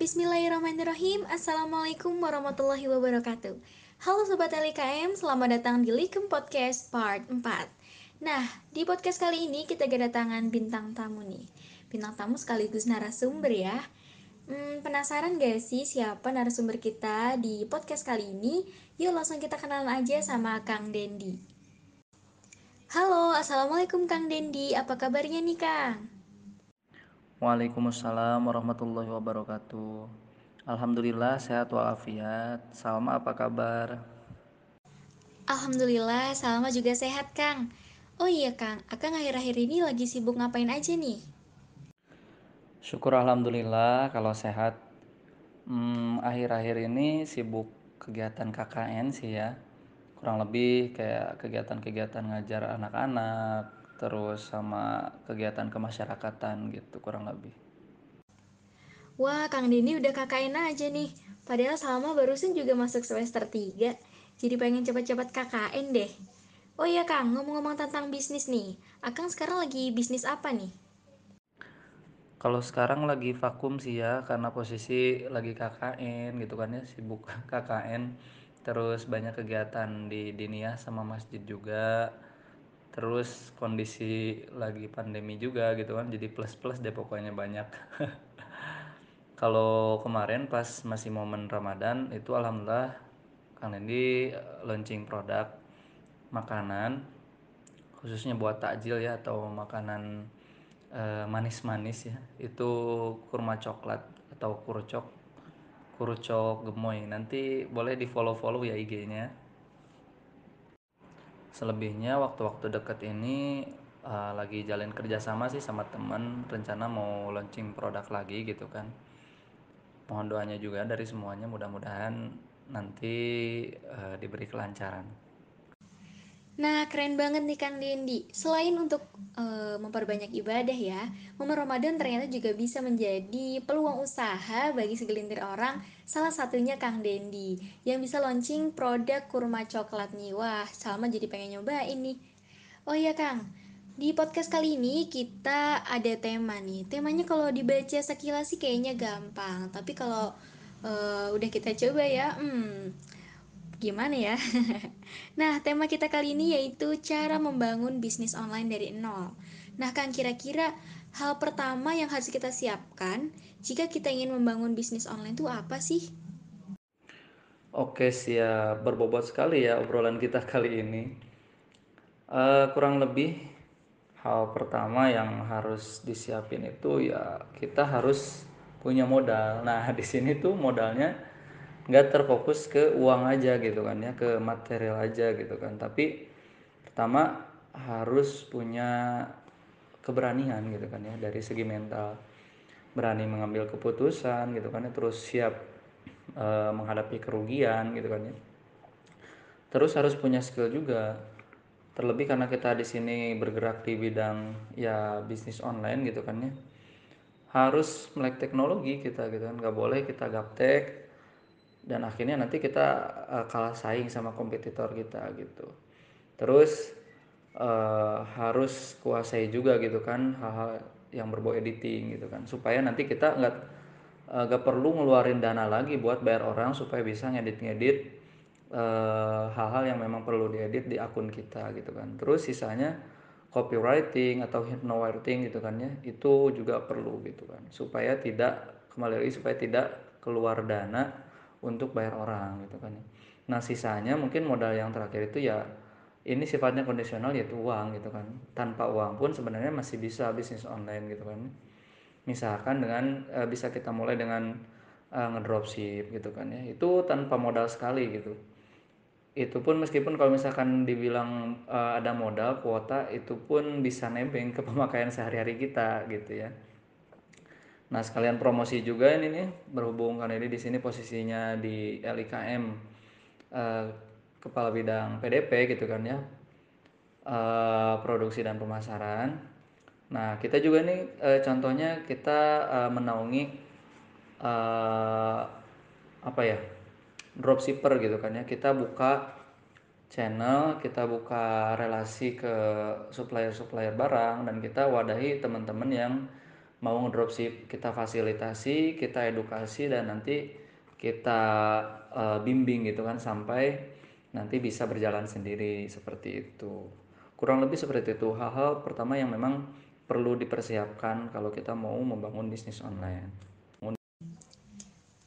Bismillahirrahmanirrahim. Assalamualaikum warahmatullahi wabarakatuh. Halo Sobat LKM, selamat datang di Likem Podcast Part 4 Nah, di podcast kali ini kita kedatangan bintang tamu nih. Bintang tamu sekaligus narasumber ya. Hmm, Penasaran gak sih siapa narasumber kita di podcast kali ini? Yuk langsung kita kenalan aja sama Kang Dendi. Halo, Assalamualaikum Kang Dendi, apa kabarnya nih Kang? Waalaikumsalam warahmatullahi wabarakatuh. Alhamdulillah sehat walafiat. Salma apa kabar? Alhamdulillah, Salma juga sehat, Kang. Oh iya, Kang. Akang akhir-akhir ini lagi sibuk ngapain aja nih? Syukur Alhamdulillah kalau sehat. Hmm, akhir-akhir ini sibuk kegiatan KKN sih ya. Kurang lebih kayak kegiatan-kegiatan ngajar anak-anak, terus sama kegiatan kemasyarakatan gitu kurang lebih. Wah, Kang Dini udah KKN aja nih. Padahal Salma barusan juga masuk semester 3. Jadi pengen cepat-cepat KKN deh. Oh iya Kang, ngomong-ngomong tentang bisnis nih. Akang sekarang lagi bisnis apa nih? Kalau sekarang lagi vakum sih ya, karena posisi lagi KKN gitu kan ya, sibuk KKN. Terus banyak kegiatan di Diniyah sama masjid juga terus kondisi lagi pandemi juga gitu kan jadi plus plus deh pokoknya banyak. Kalau kemarin pas masih momen Ramadan itu alhamdulillah Kang Dendi eh, launching produk makanan khususnya buat takjil ya atau makanan manis manis-manis ya. Itu kurma coklat atau kurucok kurucok gemoy. Nanti boleh di follow follow ya IG-nya selebihnya waktu-waktu deket ini uh, lagi jalin kerjasama sih sama temen. Rencana mau launching produk lagi gitu kan. Mohon doanya juga dari semuanya mudah-mudahan nanti uh, diberi kelancaran Nah, keren banget nih Kang Dendi. Selain untuk e, memperbanyak ibadah ya, momen Ramadan ternyata juga bisa menjadi peluang usaha bagi segelintir orang. Salah satunya Kang Dendi yang bisa launching produk kurma coklat nih. Wah, Salma jadi pengen nyoba ini. Oh iya Kang, di podcast kali ini kita ada tema nih. Temanya kalau dibaca sekilas sih kayaknya gampang, tapi kalau e, udah kita coba ya, hmm, gimana ya? nah, tema kita kali ini yaitu cara membangun bisnis online dari nol. Nah, kan kira-kira hal pertama yang harus kita siapkan jika kita ingin membangun bisnis online itu apa sih? Oke, siap. Berbobot sekali ya obrolan kita kali ini. Uh, kurang lebih hal pertama yang harus disiapin itu ya kita harus punya modal. Nah, di sini tuh modalnya nggak terfokus ke uang aja gitu kan ya ke material aja gitu kan. Tapi pertama harus punya keberanian gitu kan ya dari segi mental. Berani mengambil keputusan gitu kan ya terus siap e, menghadapi kerugian gitu kan ya. Terus harus punya skill juga. Terlebih karena kita di sini bergerak di bidang ya bisnis online gitu kan ya. Harus melek teknologi kita gitu kan. Nggak boleh kita gaptek dan akhirnya nanti kita uh, kalah saing sama kompetitor kita gitu. Terus uh, harus kuasai juga gitu kan hal-hal yang berbau editing gitu kan. Supaya nanti kita nggak uh, nggak perlu ngeluarin dana lagi buat bayar orang supaya bisa ngedit-ngedit hal-hal uh, yang memang perlu diedit di akun kita gitu kan. Terus sisanya copywriting atau hypnowriting gitu kan ya itu juga perlu gitu kan. Supaya tidak kembali lagi supaya tidak keluar dana untuk bayar orang gitu kan nah sisanya mungkin modal yang terakhir itu ya ini sifatnya kondisional yaitu uang gitu kan. Tanpa uang pun sebenarnya masih bisa bisnis online gitu kan. Misalkan dengan e, bisa kita mulai dengan e, ngedropship gitu kan ya. Itu tanpa modal sekali gitu. Itu pun meskipun kalau misalkan dibilang e, ada modal kuota itu pun bisa nebeng ke pemakaian sehari-hari kita gitu ya Nah sekalian promosi juga ini nih berhubung kan ini di sini posisinya di LIKM eh, kepala bidang PDP gitu kan ya eh, produksi dan pemasaran. Nah kita juga nih eh, contohnya kita eh, menaungi eh, apa ya dropshipper gitu kan ya kita buka channel kita buka relasi ke supplier supplier barang dan kita wadahi teman-teman yang mau ngedropship kita fasilitasi kita edukasi dan nanti kita uh, bimbing gitu kan sampai nanti bisa berjalan sendiri seperti itu kurang lebih seperti itu hal-hal pertama yang memang perlu dipersiapkan kalau kita mau membangun bisnis online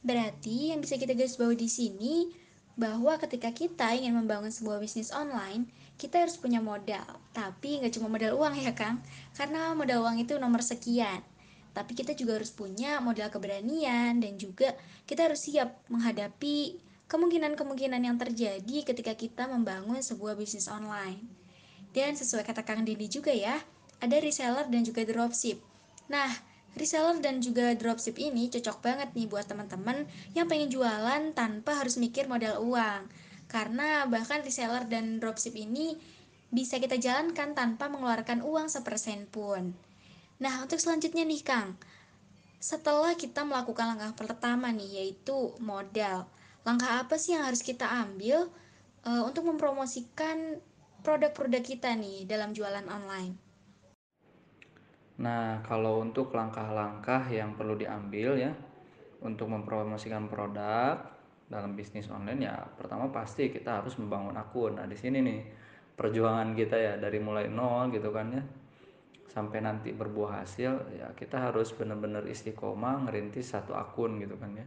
Berarti yang bisa kita garis bawahi di sini bahwa ketika kita ingin membangun sebuah bisnis online, kita harus punya modal. Tapi nggak cuma modal uang ya Kang, karena modal uang itu nomor sekian. Tapi kita juga harus punya modal keberanian dan juga kita harus siap menghadapi kemungkinan-kemungkinan yang terjadi ketika kita membangun sebuah bisnis online. Dan sesuai kata Kang Dini juga ya, ada reseller dan juga dropship. Nah, Reseller dan juga dropship ini cocok banget nih buat teman-teman yang pengen jualan tanpa harus mikir modal uang. Karena bahkan reseller dan dropship ini bisa kita jalankan tanpa mengeluarkan uang sepersen pun. Nah, untuk selanjutnya nih Kang, setelah kita melakukan langkah pertama nih yaitu modal, langkah apa sih yang harus kita ambil e, untuk mempromosikan produk-produk kita nih dalam jualan online? Nah, kalau untuk langkah-langkah yang perlu diambil ya untuk mempromosikan produk dalam bisnis online ya pertama pasti kita harus membangun akun. Nah, di sini nih perjuangan kita ya dari mulai nol gitu kan ya sampai nanti berbuah hasil ya kita harus benar-benar istiqomah ngerintis satu akun gitu kan ya.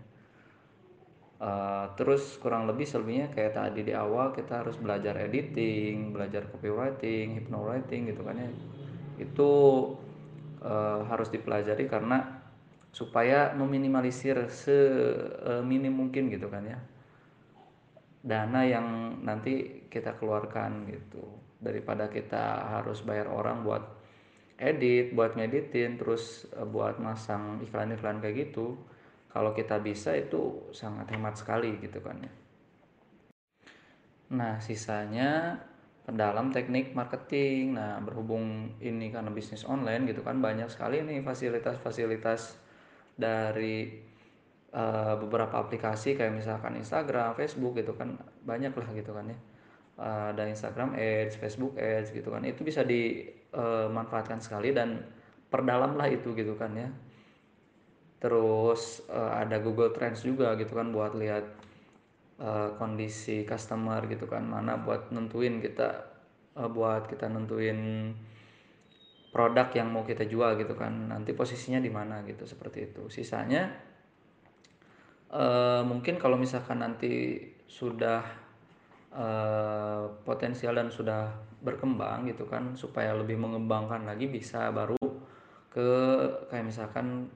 Uh, terus kurang lebih selebihnya kayak tadi di awal kita harus belajar editing, belajar copywriting, hypnowriting gitu kan ya. Itu e, harus dipelajari karena supaya meminimalisir seminim mungkin gitu kan ya dana yang nanti kita keluarkan gitu daripada kita harus bayar orang buat edit buat ngeditin terus e, buat masang iklan-iklan kayak gitu kalau kita bisa itu sangat hemat sekali gitu kan ya nah sisanya dalam teknik marketing. Nah, berhubung ini karena bisnis online gitu kan banyak sekali nih fasilitas-fasilitas dari uh, beberapa aplikasi kayak misalkan Instagram, Facebook gitu kan banyak lah gitu kan ya. Uh, ada Instagram Ads, Facebook Ads gitu kan. Itu bisa dimanfaatkan uh, sekali dan perdalam lah itu gitu kan ya. Terus uh, ada Google Trends juga gitu kan buat lihat uh, kondisi customer gitu kan mana buat nentuin kita uh, buat kita nentuin produk yang mau kita jual gitu kan nanti posisinya di mana gitu seperti itu sisanya uh, mungkin kalau misalkan nanti sudah uh, potensial dan sudah berkembang gitu kan supaya lebih mengembangkan lagi bisa baru ke kayak misalkan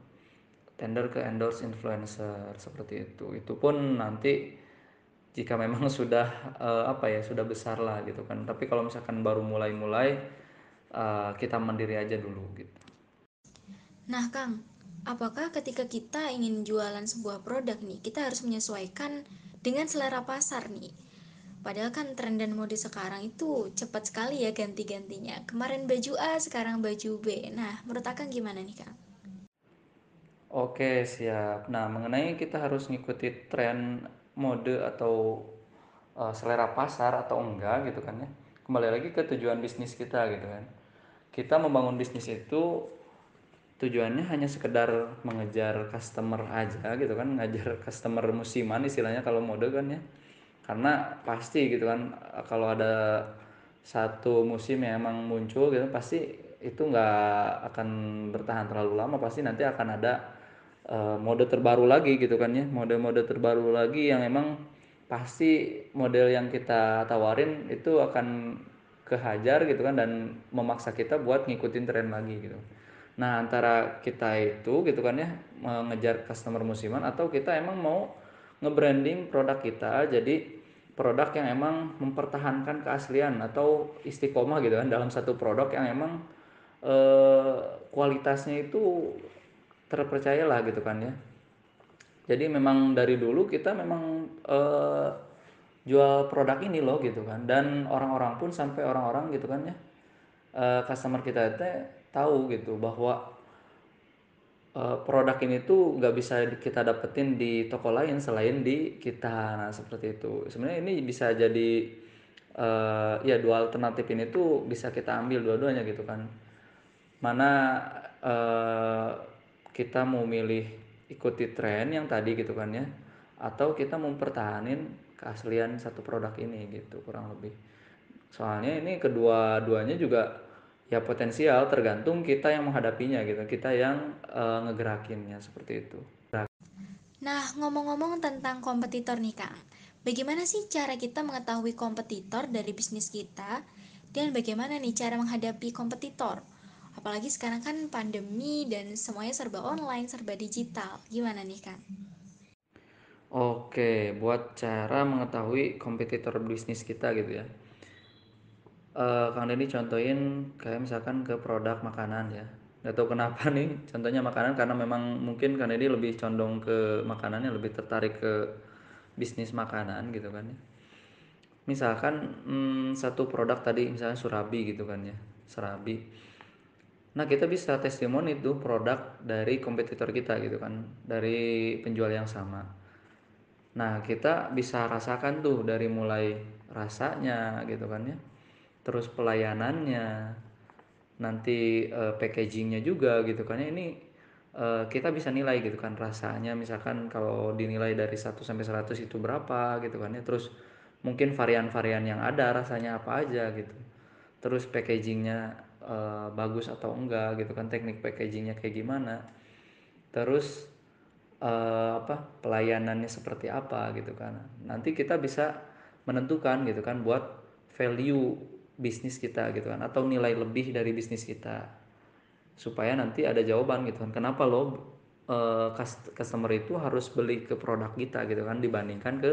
tender ke endorse influencer seperti itu. Itu pun nanti jika memang sudah uh, apa ya sudah besar lah gitu kan. Tapi kalau misalkan baru mulai-mulai uh, kita mandiri aja dulu gitu. Nah Kang apakah ketika kita ingin jualan sebuah produk nih kita harus menyesuaikan dengan selera pasar nih Padahal kan tren dan mode sekarang itu cepat sekali ya ganti-gantinya. Kemarin baju A, sekarang baju B. Nah, menurut Akang gimana nih, Kang? Oke, siap. Nah, mengenai kita harus ngikuti tren mode atau uh, selera pasar atau enggak gitu kan ya kembali lagi ke tujuan bisnis kita gitu kan kita membangun bisnis itu tujuannya hanya sekedar mengejar customer aja gitu kan ngajar customer musiman istilahnya kalau mode kan ya karena pasti gitu kan kalau ada satu musim yang emang muncul gitu pasti itu nggak akan bertahan terlalu lama. Pasti nanti akan ada uh, mode terbaru lagi gitu kan ya. Mode-mode terbaru lagi yang emang pasti model yang kita tawarin itu akan kehajar gitu kan dan memaksa kita buat ngikutin tren lagi gitu. Nah antara kita itu gitu kan ya mengejar customer musiman atau kita emang mau nge-branding produk kita. Jadi produk yang emang mempertahankan keaslian atau istiqomah gitu kan dalam satu produk yang emang eh, kualitasnya itu terpercaya lah gitu kan ya. Jadi memang dari dulu kita memang uh, jual produk ini loh gitu kan. Dan orang-orang pun sampai orang-orang gitu kan ya uh, customer kita itu tahu gitu bahwa uh, produk ini tuh nggak bisa kita dapetin di toko lain selain di kita. Nah seperti itu. Sebenarnya ini bisa jadi uh, ya dua alternatif ini tuh bisa kita ambil dua-duanya gitu kan. Mana uh, kita mau milih ikuti tren yang tadi gitu kan ya atau kita mempertahanin keaslian satu produk ini gitu kurang lebih. Soalnya ini kedua-duanya juga ya potensial tergantung kita yang menghadapinya gitu kita yang uh, ngegerakinnya seperti itu Nah, ngomong-ngomong tentang kompetitor nih Kang, bagaimana sih cara kita mengetahui kompetitor dari bisnis kita dan bagaimana nih cara menghadapi kompetitor? Apalagi sekarang kan pandemi dan semuanya serba online, serba digital. Gimana nih Kang? Oke, buat cara mengetahui kompetitor bisnis kita gitu ya. Eh, Kang Denny contohin kayak misalkan ke produk makanan ya. Gak tahu kenapa nih, contohnya makanan karena memang mungkin Kang Denny lebih condong ke makanannya, lebih tertarik ke bisnis makanan gitu kan ya. Misalkan hmm, satu produk tadi misalnya surabi gitu kan ya, surabi. Nah kita bisa testimoni tuh produk dari kompetitor kita gitu kan, dari penjual yang sama. Nah, kita bisa rasakan tuh dari mulai rasanya gitu kan ya. Terus pelayanannya, nanti uh, packagingnya juga gitu kan. Ini uh, kita bisa nilai gitu kan rasanya misalkan kalau dinilai dari satu sampai 100 itu berapa gitu kan ya. Terus mungkin varian-varian yang ada rasanya apa aja gitu. Terus packagingnya uh, bagus atau enggak gitu kan. Teknik packagingnya kayak gimana. Terus uh, apa pelayanannya seperti apa gitu kan nanti kita bisa menentukan gitu kan buat value bisnis kita gitu kan atau nilai lebih dari bisnis kita supaya nanti ada jawaban gitu kan. Kenapa lo uh, customer itu harus beli ke produk kita gitu kan dibandingkan ke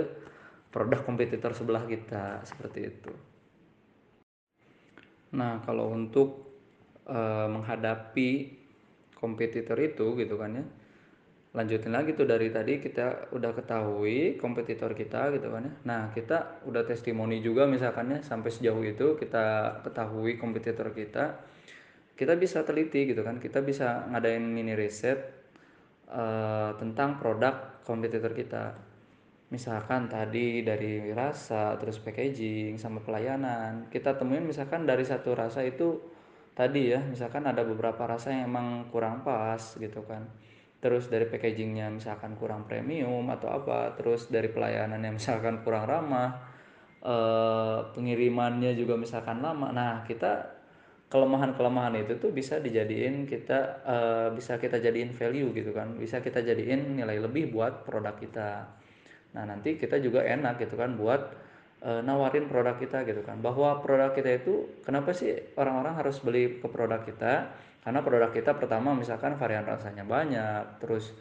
produk kompetitor sebelah kita seperti itu. Nah kalau untuk uh, menghadapi kompetitor itu gitu kan ya lanjutin lagi tuh dari tadi kita udah ketahui kompetitor kita gitu kan ya. Nah kita udah testimoni juga misalkan ya sampai sejauh itu kita ketahui kompetitor kita kita bisa teliti gitu kan. Kita bisa ngadain mini riset uh, tentang produk kompetitor kita. Misalkan tadi dari rasa terus packaging sama pelayanan. Kita temuin misalkan dari satu rasa itu tadi ya misalkan ada beberapa rasa yang emang kurang pas gitu kan terus dari packagingnya misalkan kurang premium atau apa terus dari pelayanannya misalkan kurang ramah eh, pengirimannya juga misalkan lama. Nah kita kelemahan-kelemahan itu tuh bisa dijadiin kita eh, bisa kita jadiin value gitu kan. Bisa kita jadiin nilai lebih buat produk kita. Nah nanti kita juga enak gitu kan buat uh, nawarin produk kita gitu kan. Bahwa produk kita itu kenapa sih orang-orang harus beli ke produk kita? Karena produk kita pertama misalkan varian rasanya banyak terus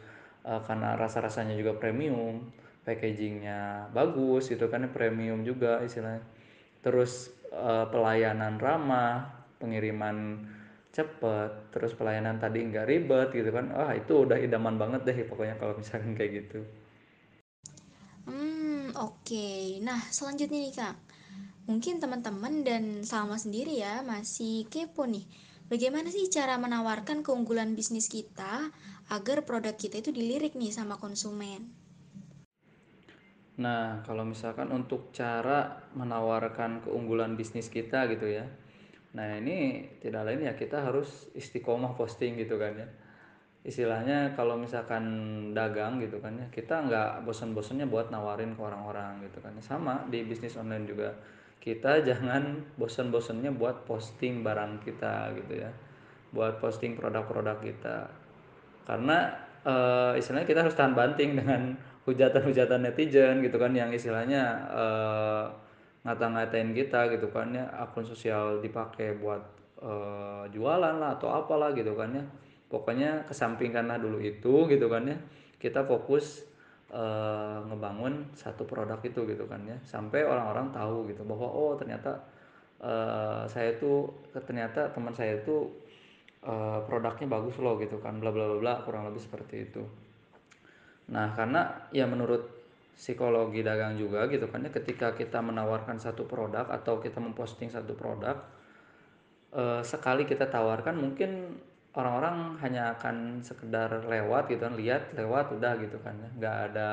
uh, karena rasa-rasanya juga premium packagingnya bagus gitu kan premium juga istilahnya. Terus uh, pelayanan ramah pengiriman cepet terus pelayanan tadi nggak ribet gitu kan. Ah itu udah idaman banget deh pokoknya kalau misalkan kayak gitu oke. Nah, selanjutnya nih Kak. Mungkin teman-teman dan Salma sendiri ya masih kepo nih. Bagaimana sih cara menawarkan keunggulan bisnis kita agar produk kita itu dilirik nih sama konsumen? Nah, kalau misalkan untuk cara menawarkan keunggulan bisnis kita gitu ya. Nah, ini tidak lain ya kita harus istiqomah posting gitu kan ya. Istilahnya kalau misalkan dagang gitu kan ya, kita nggak bosan-bosannya buat nawarin ke orang-orang gitu kan. Sama di bisnis online juga. Kita jangan bosan-bosannya buat posting barang kita gitu ya. Buat posting produk-produk kita karena uh, istilahnya kita harus tahan banting dengan hujatan-hujatan netizen gitu kan yang istilahnya uh, ngata-ngatain kita gitu kan ya akun sosial dipakai buat uh, jualan lah atau apalah gitu kan ya pokoknya kesampingkanlah dulu itu gitu kan ya. Kita fokus uh, ngebangun satu produk itu gitu kan ya. Sampai orang-orang tahu gitu bahwa oh ternyata uh, saya tuh ternyata teman saya itu uh, produknya bagus loh gitu kan bla bla bla kurang lebih seperti itu. Nah karena ya menurut psikologi dagang juga gitu kan ya ketika kita menawarkan satu produk atau kita memposting satu produk uh, sekali kita tawarkan mungkin orang-orang hanya akan sekedar lewat gitu kan lihat lewat udah gitu kan ya. Nggak ada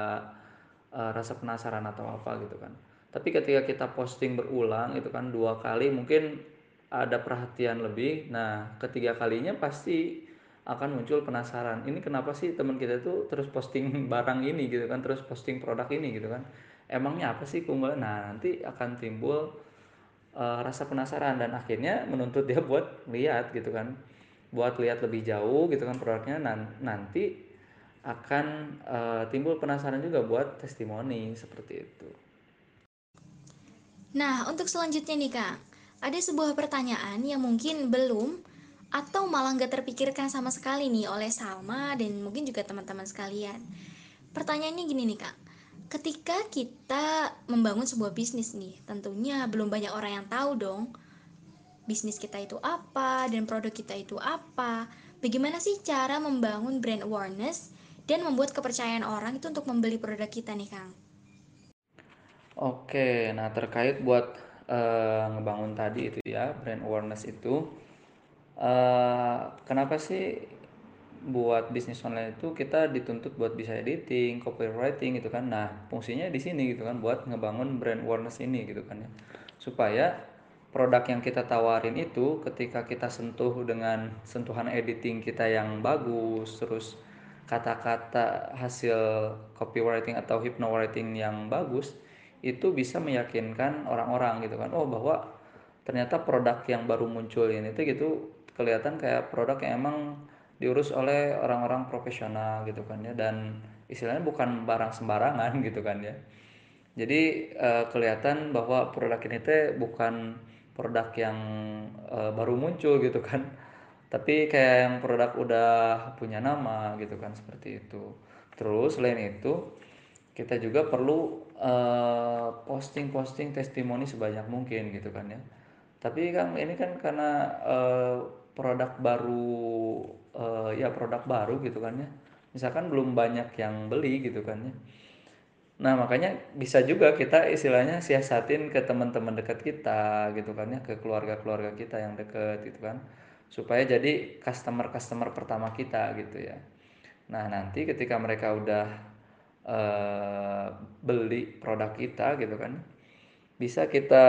uh, rasa penasaran atau apa gitu kan. Tapi ketika kita posting berulang itu kan dua kali mungkin ada perhatian lebih. Nah ketiga kalinya pasti akan muncul penasaran. Ini kenapa sih teman kita tuh terus posting barang ini gitu kan terus posting produk ini gitu kan? Emangnya apa sih keunggulan nah nanti akan timbul uh, rasa penasaran dan akhirnya menuntut dia buat lihat gitu kan buat lihat lebih jauh gitu kan produknya nanti akan uh, timbul penasaran juga buat testimoni seperti itu. Nah, untuk selanjutnya nih Kang, ada sebuah pertanyaan yang mungkin belum atau malah nggak terpikirkan sama sekali nih oleh Salma dan mungkin juga teman-teman sekalian. Pertanyaannya gini nih Kang, ketika kita membangun sebuah bisnis nih, tentunya belum banyak orang yang tahu dong bisnis kita itu apa dan produk kita itu apa. Bagaimana sih cara membangun brand awareness dan membuat kepercayaan orang itu untuk membeli produk kita nih Kang? Oke, nah terkait buat uh, ngebangun tadi itu ya brand awareness itu, uh, kenapa sih buat bisnis online itu kita dituntut buat bisa editing, copywriting gitu kan. Nah, fungsinya di sini gitu kan buat ngebangun brand awareness ini gitu kan ya. Supaya produk yang kita tawarin itu ketika kita sentuh dengan sentuhan editing kita yang bagus, terus kata-kata hasil copywriting atau hypnowriting yang bagus, itu bisa meyakinkan orang-orang gitu kan. Oh, bahwa ternyata produk yang baru muncul ini tuh gitu kelihatan kayak produk yang emang diurus oleh orang-orang profesional gitu kan ya dan istilahnya bukan barang sembarangan gitu kan ya jadi uh, kelihatan bahwa produk ini teh bukan produk yang uh, baru muncul gitu kan. Tapi kayak yang produk udah punya nama gitu kan seperti itu. Terus selain itu kita juga perlu uh, posting-posting testimoni sebanyak mungkin gitu kan ya. Tapi kan ini kan karena uh, produk baru uh, ya produk baru gitu kan ya. Misalkan belum banyak yang beli gitu kan ya nah makanya bisa juga kita istilahnya siasatin ke teman-teman dekat kita gitu kan ya ke keluarga-keluarga kita yang deket gitu kan supaya jadi customer-customer pertama kita gitu ya. Nah nanti ketika mereka udah uh, beli produk kita gitu kan bisa kita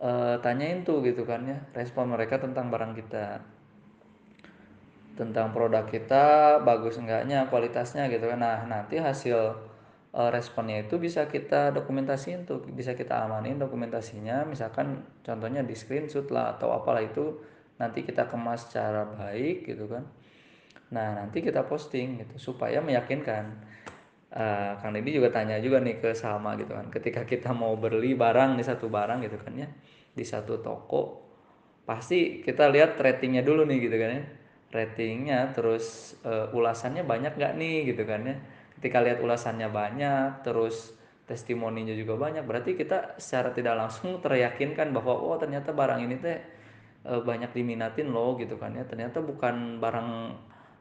uh, tanyain tuh gitu kan ya respon mereka tentang barang kita. Tentang produk kita bagus enggaknya kualitasnya gitu kan. Nah nanti hasil responnya itu bisa kita dokumentasiin tuh bisa kita amanin dokumentasinya. Misalkan contohnya di screenshot lah atau apalah itu nanti kita kemas secara baik gitu kan. Nah nanti kita posting gitu supaya meyakinkan. Uh, Kang Didi juga tanya juga nih ke Salma gitu kan. Ketika kita mau beli barang di satu barang gitu kan ya di satu toko pasti kita lihat ratingnya dulu nih gitu kan ya. Ratingnya terus uh, ulasannya banyak gak nih gitu kan ya ketika lihat ulasannya banyak terus testimoninya juga banyak berarti kita secara tidak langsung teryakinkan bahwa oh ternyata barang ini teh uh, banyak diminatin loh gitu kan ya. Ternyata bukan barang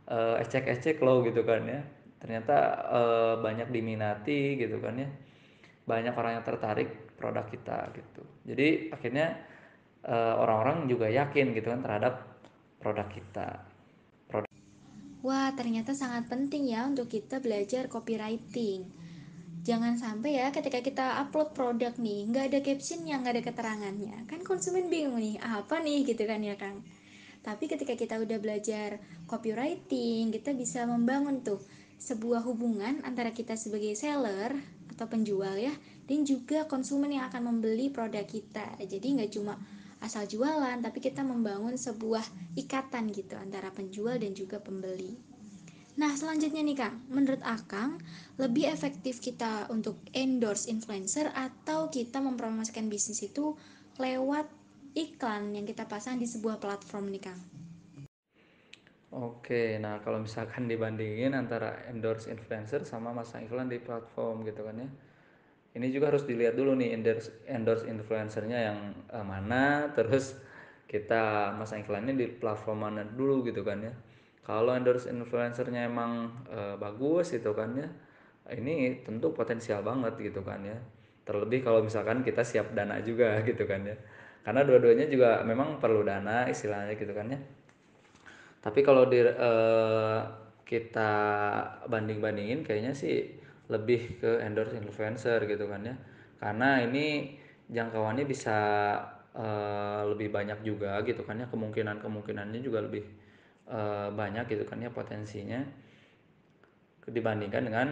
uh, ecek-ecek loh gitu kan ya. Ternyata uh, banyak diminati gitu kan ya. Banyak orang yang tertarik produk kita gitu. Jadi akhirnya orang-orang juga yakin gitu kan terhadap produk kita Wah, ternyata sangat penting ya untuk kita belajar copywriting. Jangan sampai ya ketika kita upload produk nih, nggak ada captionnya, nggak ada keterangannya. Kan konsumen bingung nih, apa nih gitu kan ya Kang. Tapi ketika kita udah belajar copywriting, kita bisa membangun tuh sebuah hubungan antara kita sebagai seller atau penjual ya, dan juga konsumen yang akan membeli produk kita. Jadi nggak cuma asal jualan, tapi kita membangun sebuah ikatan gitu antara penjual dan juga pembeli. Nah, selanjutnya nih Kang, menurut Akang, lebih efektif kita untuk endorse influencer atau kita mempromosikan bisnis itu lewat iklan yang kita pasang di sebuah platform nih Kang? Oke, nah kalau misalkan dibandingin antara endorse influencer sama masang iklan di platform gitu kan ya ini juga harus dilihat dulu nih endorse endorse influencernya yang uh, mana terus kita masang iklannya di platform mana dulu gitu kan ya. Kalau endorse influencernya emang uh, bagus gitu kan ya ini tentu potensial banget gitu kan ya. Terlebih kalau misalkan kita siap dana juga gitu kan ya. Karena dua-duanya juga memang perlu dana istilahnya gitu kan ya. Tapi kalau di uh, kita banding-bandingin kayaknya sih lebih ke endorse influencer gitu kan ya karena ini jangkauannya bisa uh, lebih banyak juga gitu kan ya kemungkinan kemungkinannya juga lebih eee, banyak gitu kan ya potensinya dibandingkan dengan,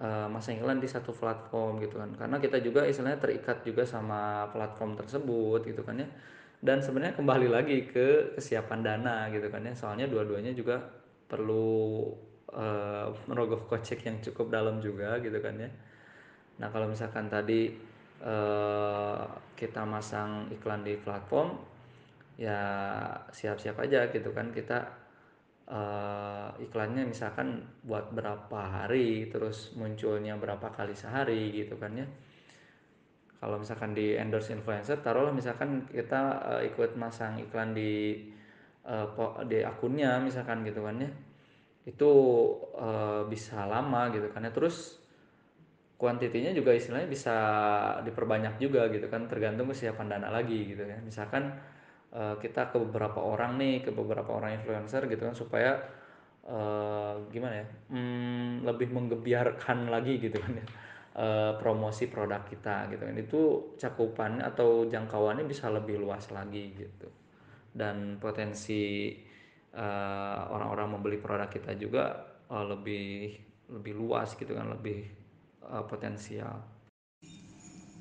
eee, masang iklan di satu platform gitu kan. Karena kita juga istilahnya terikat juga sama platform tersebut gitu kan ya. Dan sebenarnya kembali lagi ke kesiapan dana gitu kan ya. Soalnya dua-duanya juga perlu, eee, merogoh kocek yang cukup dalam juga gitu kan ya. Nah, kalau misalkan tadi, eee, kita masang iklan di platform, ya siap-siap aja gitu kan kita, eee, iklannya misalkan buat berapa hari, terus munculnya berapa kali sehari gitu kan ya. Kalau misalkan di-endorse influencer, taruhlah misalkan kita, eee, ikut masang iklan di, po di akunnya misalkan gitu kan ya. Itu, eee, bisa lama gitu kan ya. Terus kuantitinya juga istilahnya bisa diperbanyak juga gitu kan, tergantung kesiapan dana lagi gitu ya. Misalkan, eee, kita ke beberapa orang nih, ke beberapa orang influencer gitu kan supaya, eee, gimana ya, mmm, lebih menggebyarkan lagi gitu kan ya, eee, promosi produk kita gitu kan. Itu cakupannya atau jangkauannya bisa lebih luas lagi gitu. Dan potensi, eee, orang-orang membeli produk kita juga, eee, lebih lebih luas gitu kan, lebih, eee, potensial.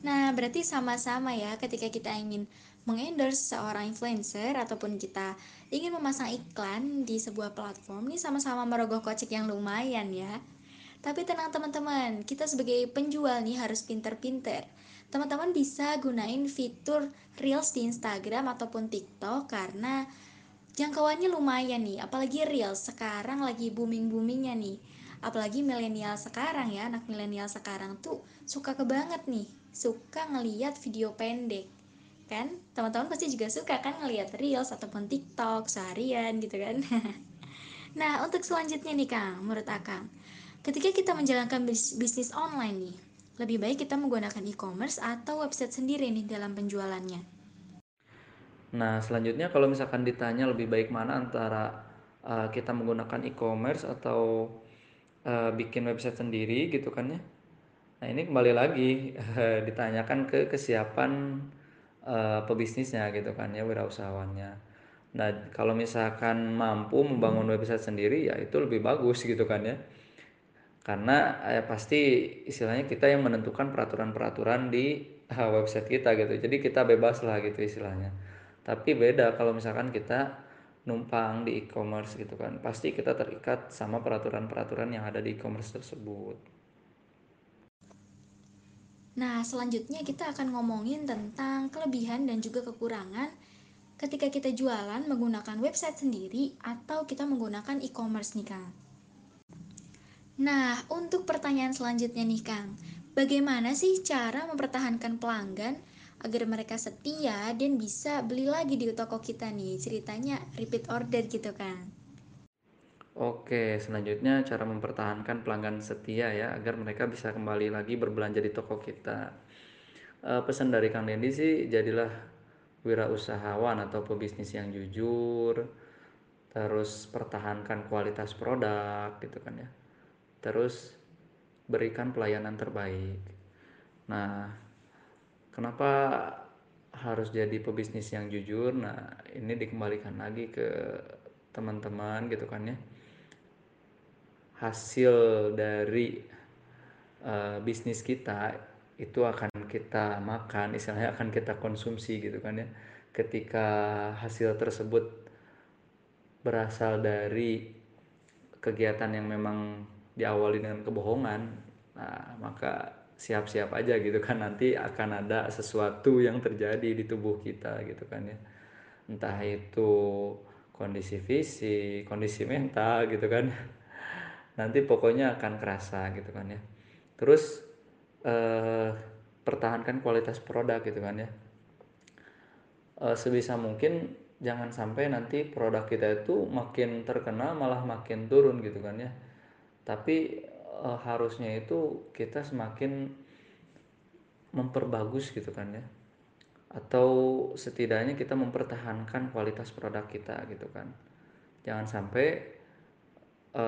Nah, berarti sama-sama ya ketika kita ingin mengendorse seorang influencer ataupun kita ingin memasang iklan di sebuah platform nih sama-sama merogoh kocek yang lumayan ya. Tapi tenang teman-teman, kita sebagai penjual nih harus pinter-pinter. Teman-teman bisa gunain fitur Reels di Instagram ataupun TikTok karena Jangkauannya lumayan nih, apalagi Reels sekarang lagi booming-boomingnya nih. Apalagi milenial sekarang ya, anak milenial sekarang tuh suka ke banget nih, suka ngeliat video pendek. Kan? Teman-teman pasti juga suka kan ngeliat Reels ataupun TikTok seharian gitu kan. Nah, untuk selanjutnya nih Kang, menurut Akang, ketika kita menjalankan bis- bisnis online nih, lebih baik kita menggunakan e-commerce atau website sendiri nih dalam penjualannya. Nah, selanjutnya kalau misalkan ditanya lebih baik mana antara, eee, kita menggunakan e-commerce atau, eee, bikin website sendiri gitu kan ya. Nah, ini kembali lagi, eee, ditanyakan ke kesiapan, eee, pebisnisnya gitu kan ya, wirausahawannya. Nah, kalau misalkan mampu membangun website sendiri, ya itu lebih bagus gitu kan ya. Karena, eee, pasti istilahnya kita yang menentukan peraturan-peraturan di, website kita gitu. Jadi kita bebas lah gitu istilahnya. Tapi beda kalau misalkan kita numpang di e-commerce gitu kan. Pasti kita terikat sama peraturan-peraturan yang ada di e-commerce tersebut. Nah, selanjutnya kita akan ngomongin tentang kelebihan dan juga kekurangan ketika kita jualan menggunakan website sendiri atau kita menggunakan e-commerce nih, Kang. Nah, untuk pertanyaan selanjutnya nih, Kang. Bagaimana sih cara mempertahankan pelanggan agar mereka setia dan bisa beli lagi di toko kita nih? Ceritanya repeat order gitu, Kang. Oke, selanjutnya cara mempertahankan pelanggan setia ya, agar mereka bisa kembali lagi berbelanja di toko kita. Eee, pesan dari Kang Dendi sih, jadilah wirausahawan atau pebisnis yang jujur, terus pertahankan kualitas produk gitu kan ya. Terus berikan pelayanan terbaik. Nah, kenapa harus jadi pebisnis yang jujur? Nah, ini dikembalikan lagi ke teman-teman gitu kan ya. Hasil dari uh, bisnis kita itu akan kita makan, istilahnya akan kita konsumsi gitu kan ya. Ketika hasil tersebut berasal dari kegiatan yang memang diawali dengan kebohongan, nah maka siap-siap aja gitu kan nanti akan ada sesuatu yang terjadi di tubuh kita gitu kan ya. Entah itu kondisi fisik, kondisi mental gitu kan. Nanti pokoknya akan kerasa gitu kan ya. Terus eh, pertahankan kualitas produk gitu kan ya. Eh, sebisa mungkin jangan sampai nanti produk kita itu makin terkenal malah makin turun gitu kan ya tapi e, harusnya itu kita semakin memperbagus gitu kan ya. Atau setidaknya kita mempertahankan kualitas produk kita gitu kan. Jangan sampai e,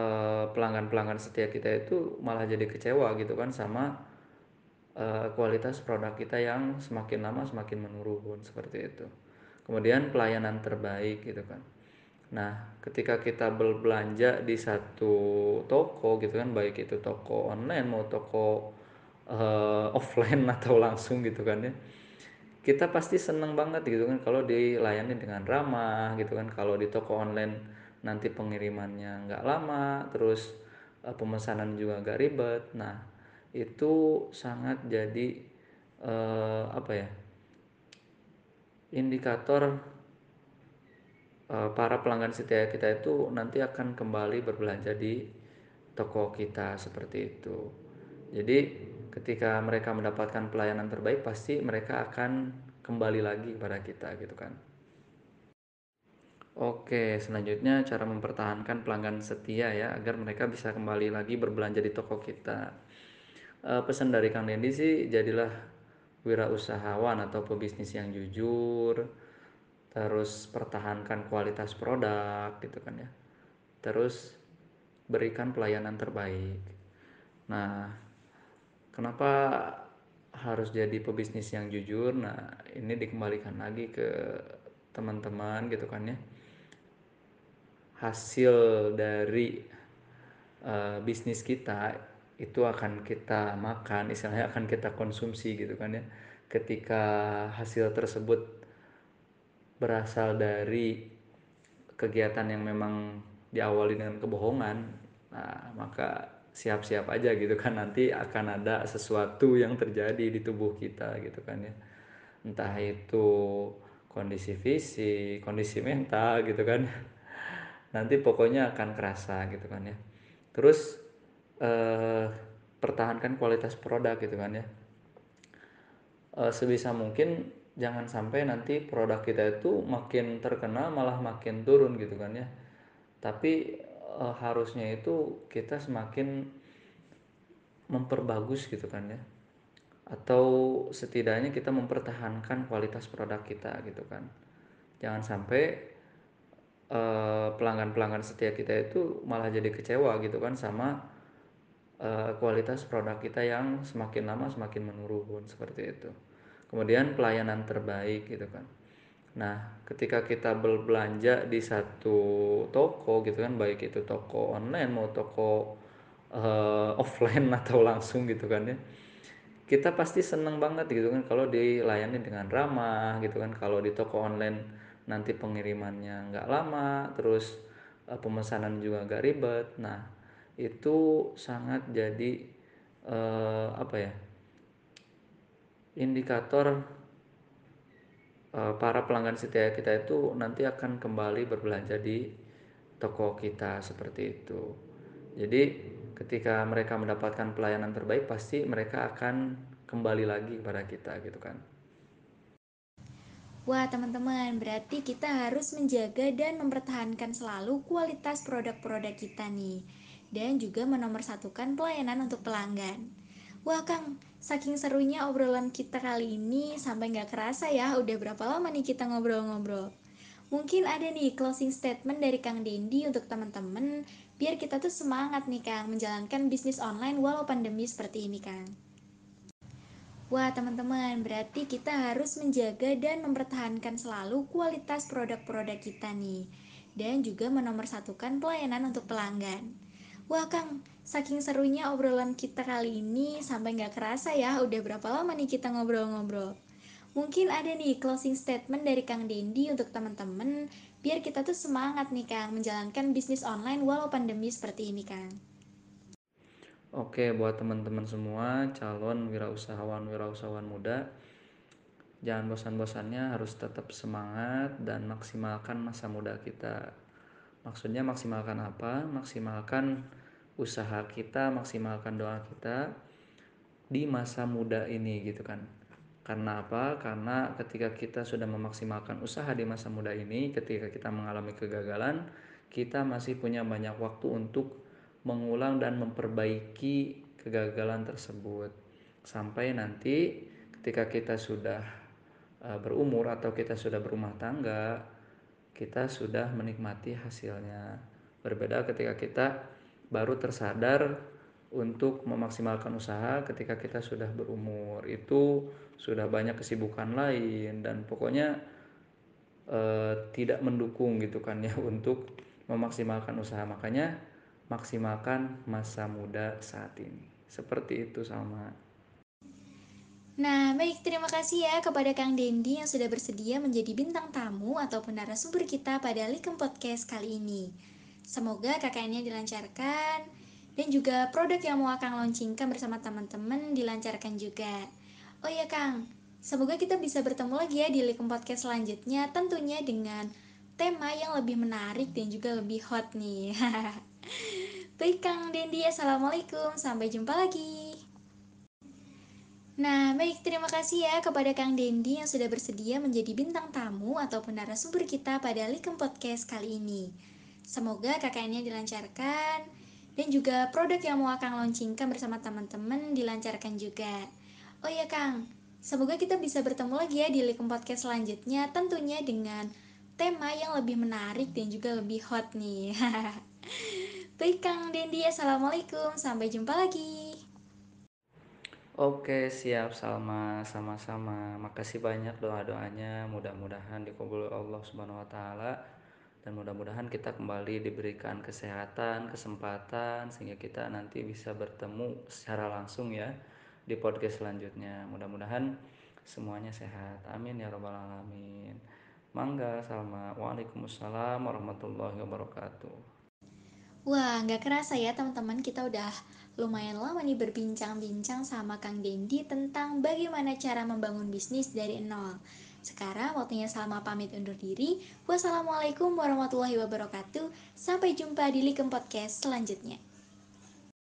pelanggan-pelanggan setia kita itu malah jadi kecewa gitu kan sama e, kualitas produk kita yang semakin lama semakin menurun seperti itu. Kemudian pelayanan terbaik gitu kan nah ketika kita berbelanja di satu toko gitu kan baik itu toko online mau toko uh, offline atau langsung gitu kan ya kita pasti seneng banget gitu kan kalau dilayani dengan ramah gitu kan. Kalau di toko online nanti pengirimannya nggak lama terus uh, pemesanan juga nggak ribet. Nah itu sangat jadi uh, apa ya indikator para pelanggan setia kita itu nanti akan kembali berbelanja di toko kita seperti itu jadi ketika mereka mendapatkan pelayanan terbaik pasti mereka akan kembali lagi kepada kita gitu kan Oke, selanjutnya cara mempertahankan pelanggan setia ya agar mereka bisa kembali lagi berbelanja di toko kita. E, pesan dari Kang Dendi sih jadilah wirausahawan atau pebisnis yang jujur, terus pertahankan kualitas produk gitu kan ya. Terus berikan pelayanan terbaik. Nah, kenapa harus jadi pebisnis yang jujur? Nah, ini dikembalikan lagi ke teman-teman gitu kan ya hasil dari uh, bisnis kita itu akan kita makan, istilahnya akan kita konsumsi gitu kan ya. Ketika hasil tersebut berasal dari kegiatan yang memang diawali dengan kebohongan, nah maka siap-siap aja gitu kan. Nanti akan ada sesuatu yang terjadi di tubuh kita gitu kan ya. Entah itu kondisi fisik, kondisi mental gitu kan. Nanti pokoknya akan kerasa gitu kan ya. Terus eh, pertahankan kualitas produk gitu kan ya. Eh, sebisa mungkin jangan sampai nanti produk kita itu makin terkenal malah makin turun gitu kan ya. Tapi eh, harusnya itu kita semakin memperbagus gitu kan ya. Atau setidaknya kita mempertahankan kualitas produk kita gitu kan. Jangan sampai Eh, pelanggan-pelanggan setia kita itu malah jadi kecewa gitu kan sama uh, kualitas produk kita yang semakin lama semakin menurun seperti itu. Kemudian pelayanan terbaik gitu kan. Nah, ketika kita berbelanja di satu toko gitu kan, baik itu toko online mau toko uh, offline atau langsung gitu kan ya kita pasti seneng banget gitu kan kalau dilayani dengan ramah gitu kan kalau di toko online nanti pengirimannya nggak lama terus uh, pemesanan juga nggak ribet nah itu sangat jadi uh, apa ya indikator uh, para pelanggan setia kita itu nanti akan kembali berbelanja di toko kita seperti itu. Jadi ketika mereka mendapatkan pelayanan terbaik pasti mereka akan kembali lagi kepada kita gitu kan. Wah teman-teman, berarti kita harus menjaga dan mempertahankan selalu kualitas produk-produk kita nih. Dan juga menomorsatukan pelayanan untuk pelanggan Wah Kang, saking serunya obrolan kita kali ini sampai nggak kerasa ya udah berapa lama nih kita ngobrol-ngobrol Mungkin ada nih closing statement dari Kang Dendi untuk teman-teman biar kita tuh semangat nih Kang menjalankan bisnis online walau pandemi seperti ini Kang. Wah teman-teman, berarti kita harus menjaga dan mempertahankan selalu kualitas produk-produk kita nih Dan juga menomorsatukan pelayanan untuk pelanggan Wah Kang, saking serunya obrolan kita kali ini sampai nggak kerasa ya udah berapa lama nih kita ngobrol-ngobrol Mungkin ada nih closing statement dari Kang Dendi untuk teman-teman biar kita tuh semangat nih Kang menjalankan bisnis online walau pandemi seperti ini Kang. Oke, buat teman-teman semua calon wirausahawan wirausahawan muda, jangan bosan-bosannya harus tetap semangat dan maksimalkan masa muda kita. Maksudnya maksimalkan apa? Maksimalkan usaha kita, maksimalkan doa kita di masa muda ini gitu kan. Karena apa? Karena ketika kita sudah memaksimalkan usaha di masa muda ini, ketika kita mengalami kegagalan, kita masih punya banyak waktu untuk mengulang dan memperbaiki kegagalan tersebut sampai nanti ketika kita sudah uh, berumur atau kita sudah berumah tangga kita sudah menikmati hasilnya berbeda ketika kita baru tersadar untuk memaksimalkan usaha ketika kita sudah berumur itu sudah banyak kesibukan lain dan pokoknya uh, tidak mendukung gitu kan ya untuk memaksimalkan usaha. Makanya maksimalkan masa muda saat ini. Seperti itu sama. Nah, baik terima kasih ya kepada Kang Dendi yang sudah bersedia menjadi bintang tamu ataupun narasumber kita pada Likem Podcast kali ini. Semoga KKN-nya dilancarkan dan juga produk yang mau Kang launchingkan bersama teman-teman dilancarkan juga. Oh iya Kang, semoga kita bisa bertemu lagi ya di Likem Podcast selanjutnya tentunya dengan tema yang lebih menarik dan juga lebih hot nih. Baik Kang Dendi, Assalamualaikum, sampai jumpa lagi. Nah, baik terima kasih ya kepada Kang Dendi yang sudah bersedia menjadi bintang tamu ataupun narasumber kita pada Likem Podcast kali ini. Semoga KKN-nya dilancarkan dan juga produk yang mau Kang launchingkan bersama teman-teman dilancarkan juga. Oh iya Kang, semoga kita bisa bertemu lagi ya di Likem Podcast selanjutnya tentunya dengan tema yang lebih menarik dan juga lebih hot nih. Baik Kang Dendi, Assalamualaikum, sampai jumpa lagi. Oke, siap Salma, sama-sama. Makasih banyak doa-doanya. Mudah-mudahan dikabul Allah Subhanahu wa taala dan mudah-mudahan kita kembali diberikan kesehatan, kesempatan sehingga kita nanti bisa bertemu secara langsung ya di podcast selanjutnya. Mudah-mudahan semuanya sehat. Amin ya rabbal alamin. Mangga Salma. Waalaikumsalam warahmatullahi wabarakatuh. Wah, nggak kerasa ya teman-teman, kita udah lumayan lama nih berbincang-bincang sama Kang Dendi tentang bagaimana cara membangun bisnis dari nol. Sekarang waktunya Salma pamit undur diri. Wassalamualaikum warahmatullahi wabarakatuh. Sampai jumpa di Likem Podcast selanjutnya.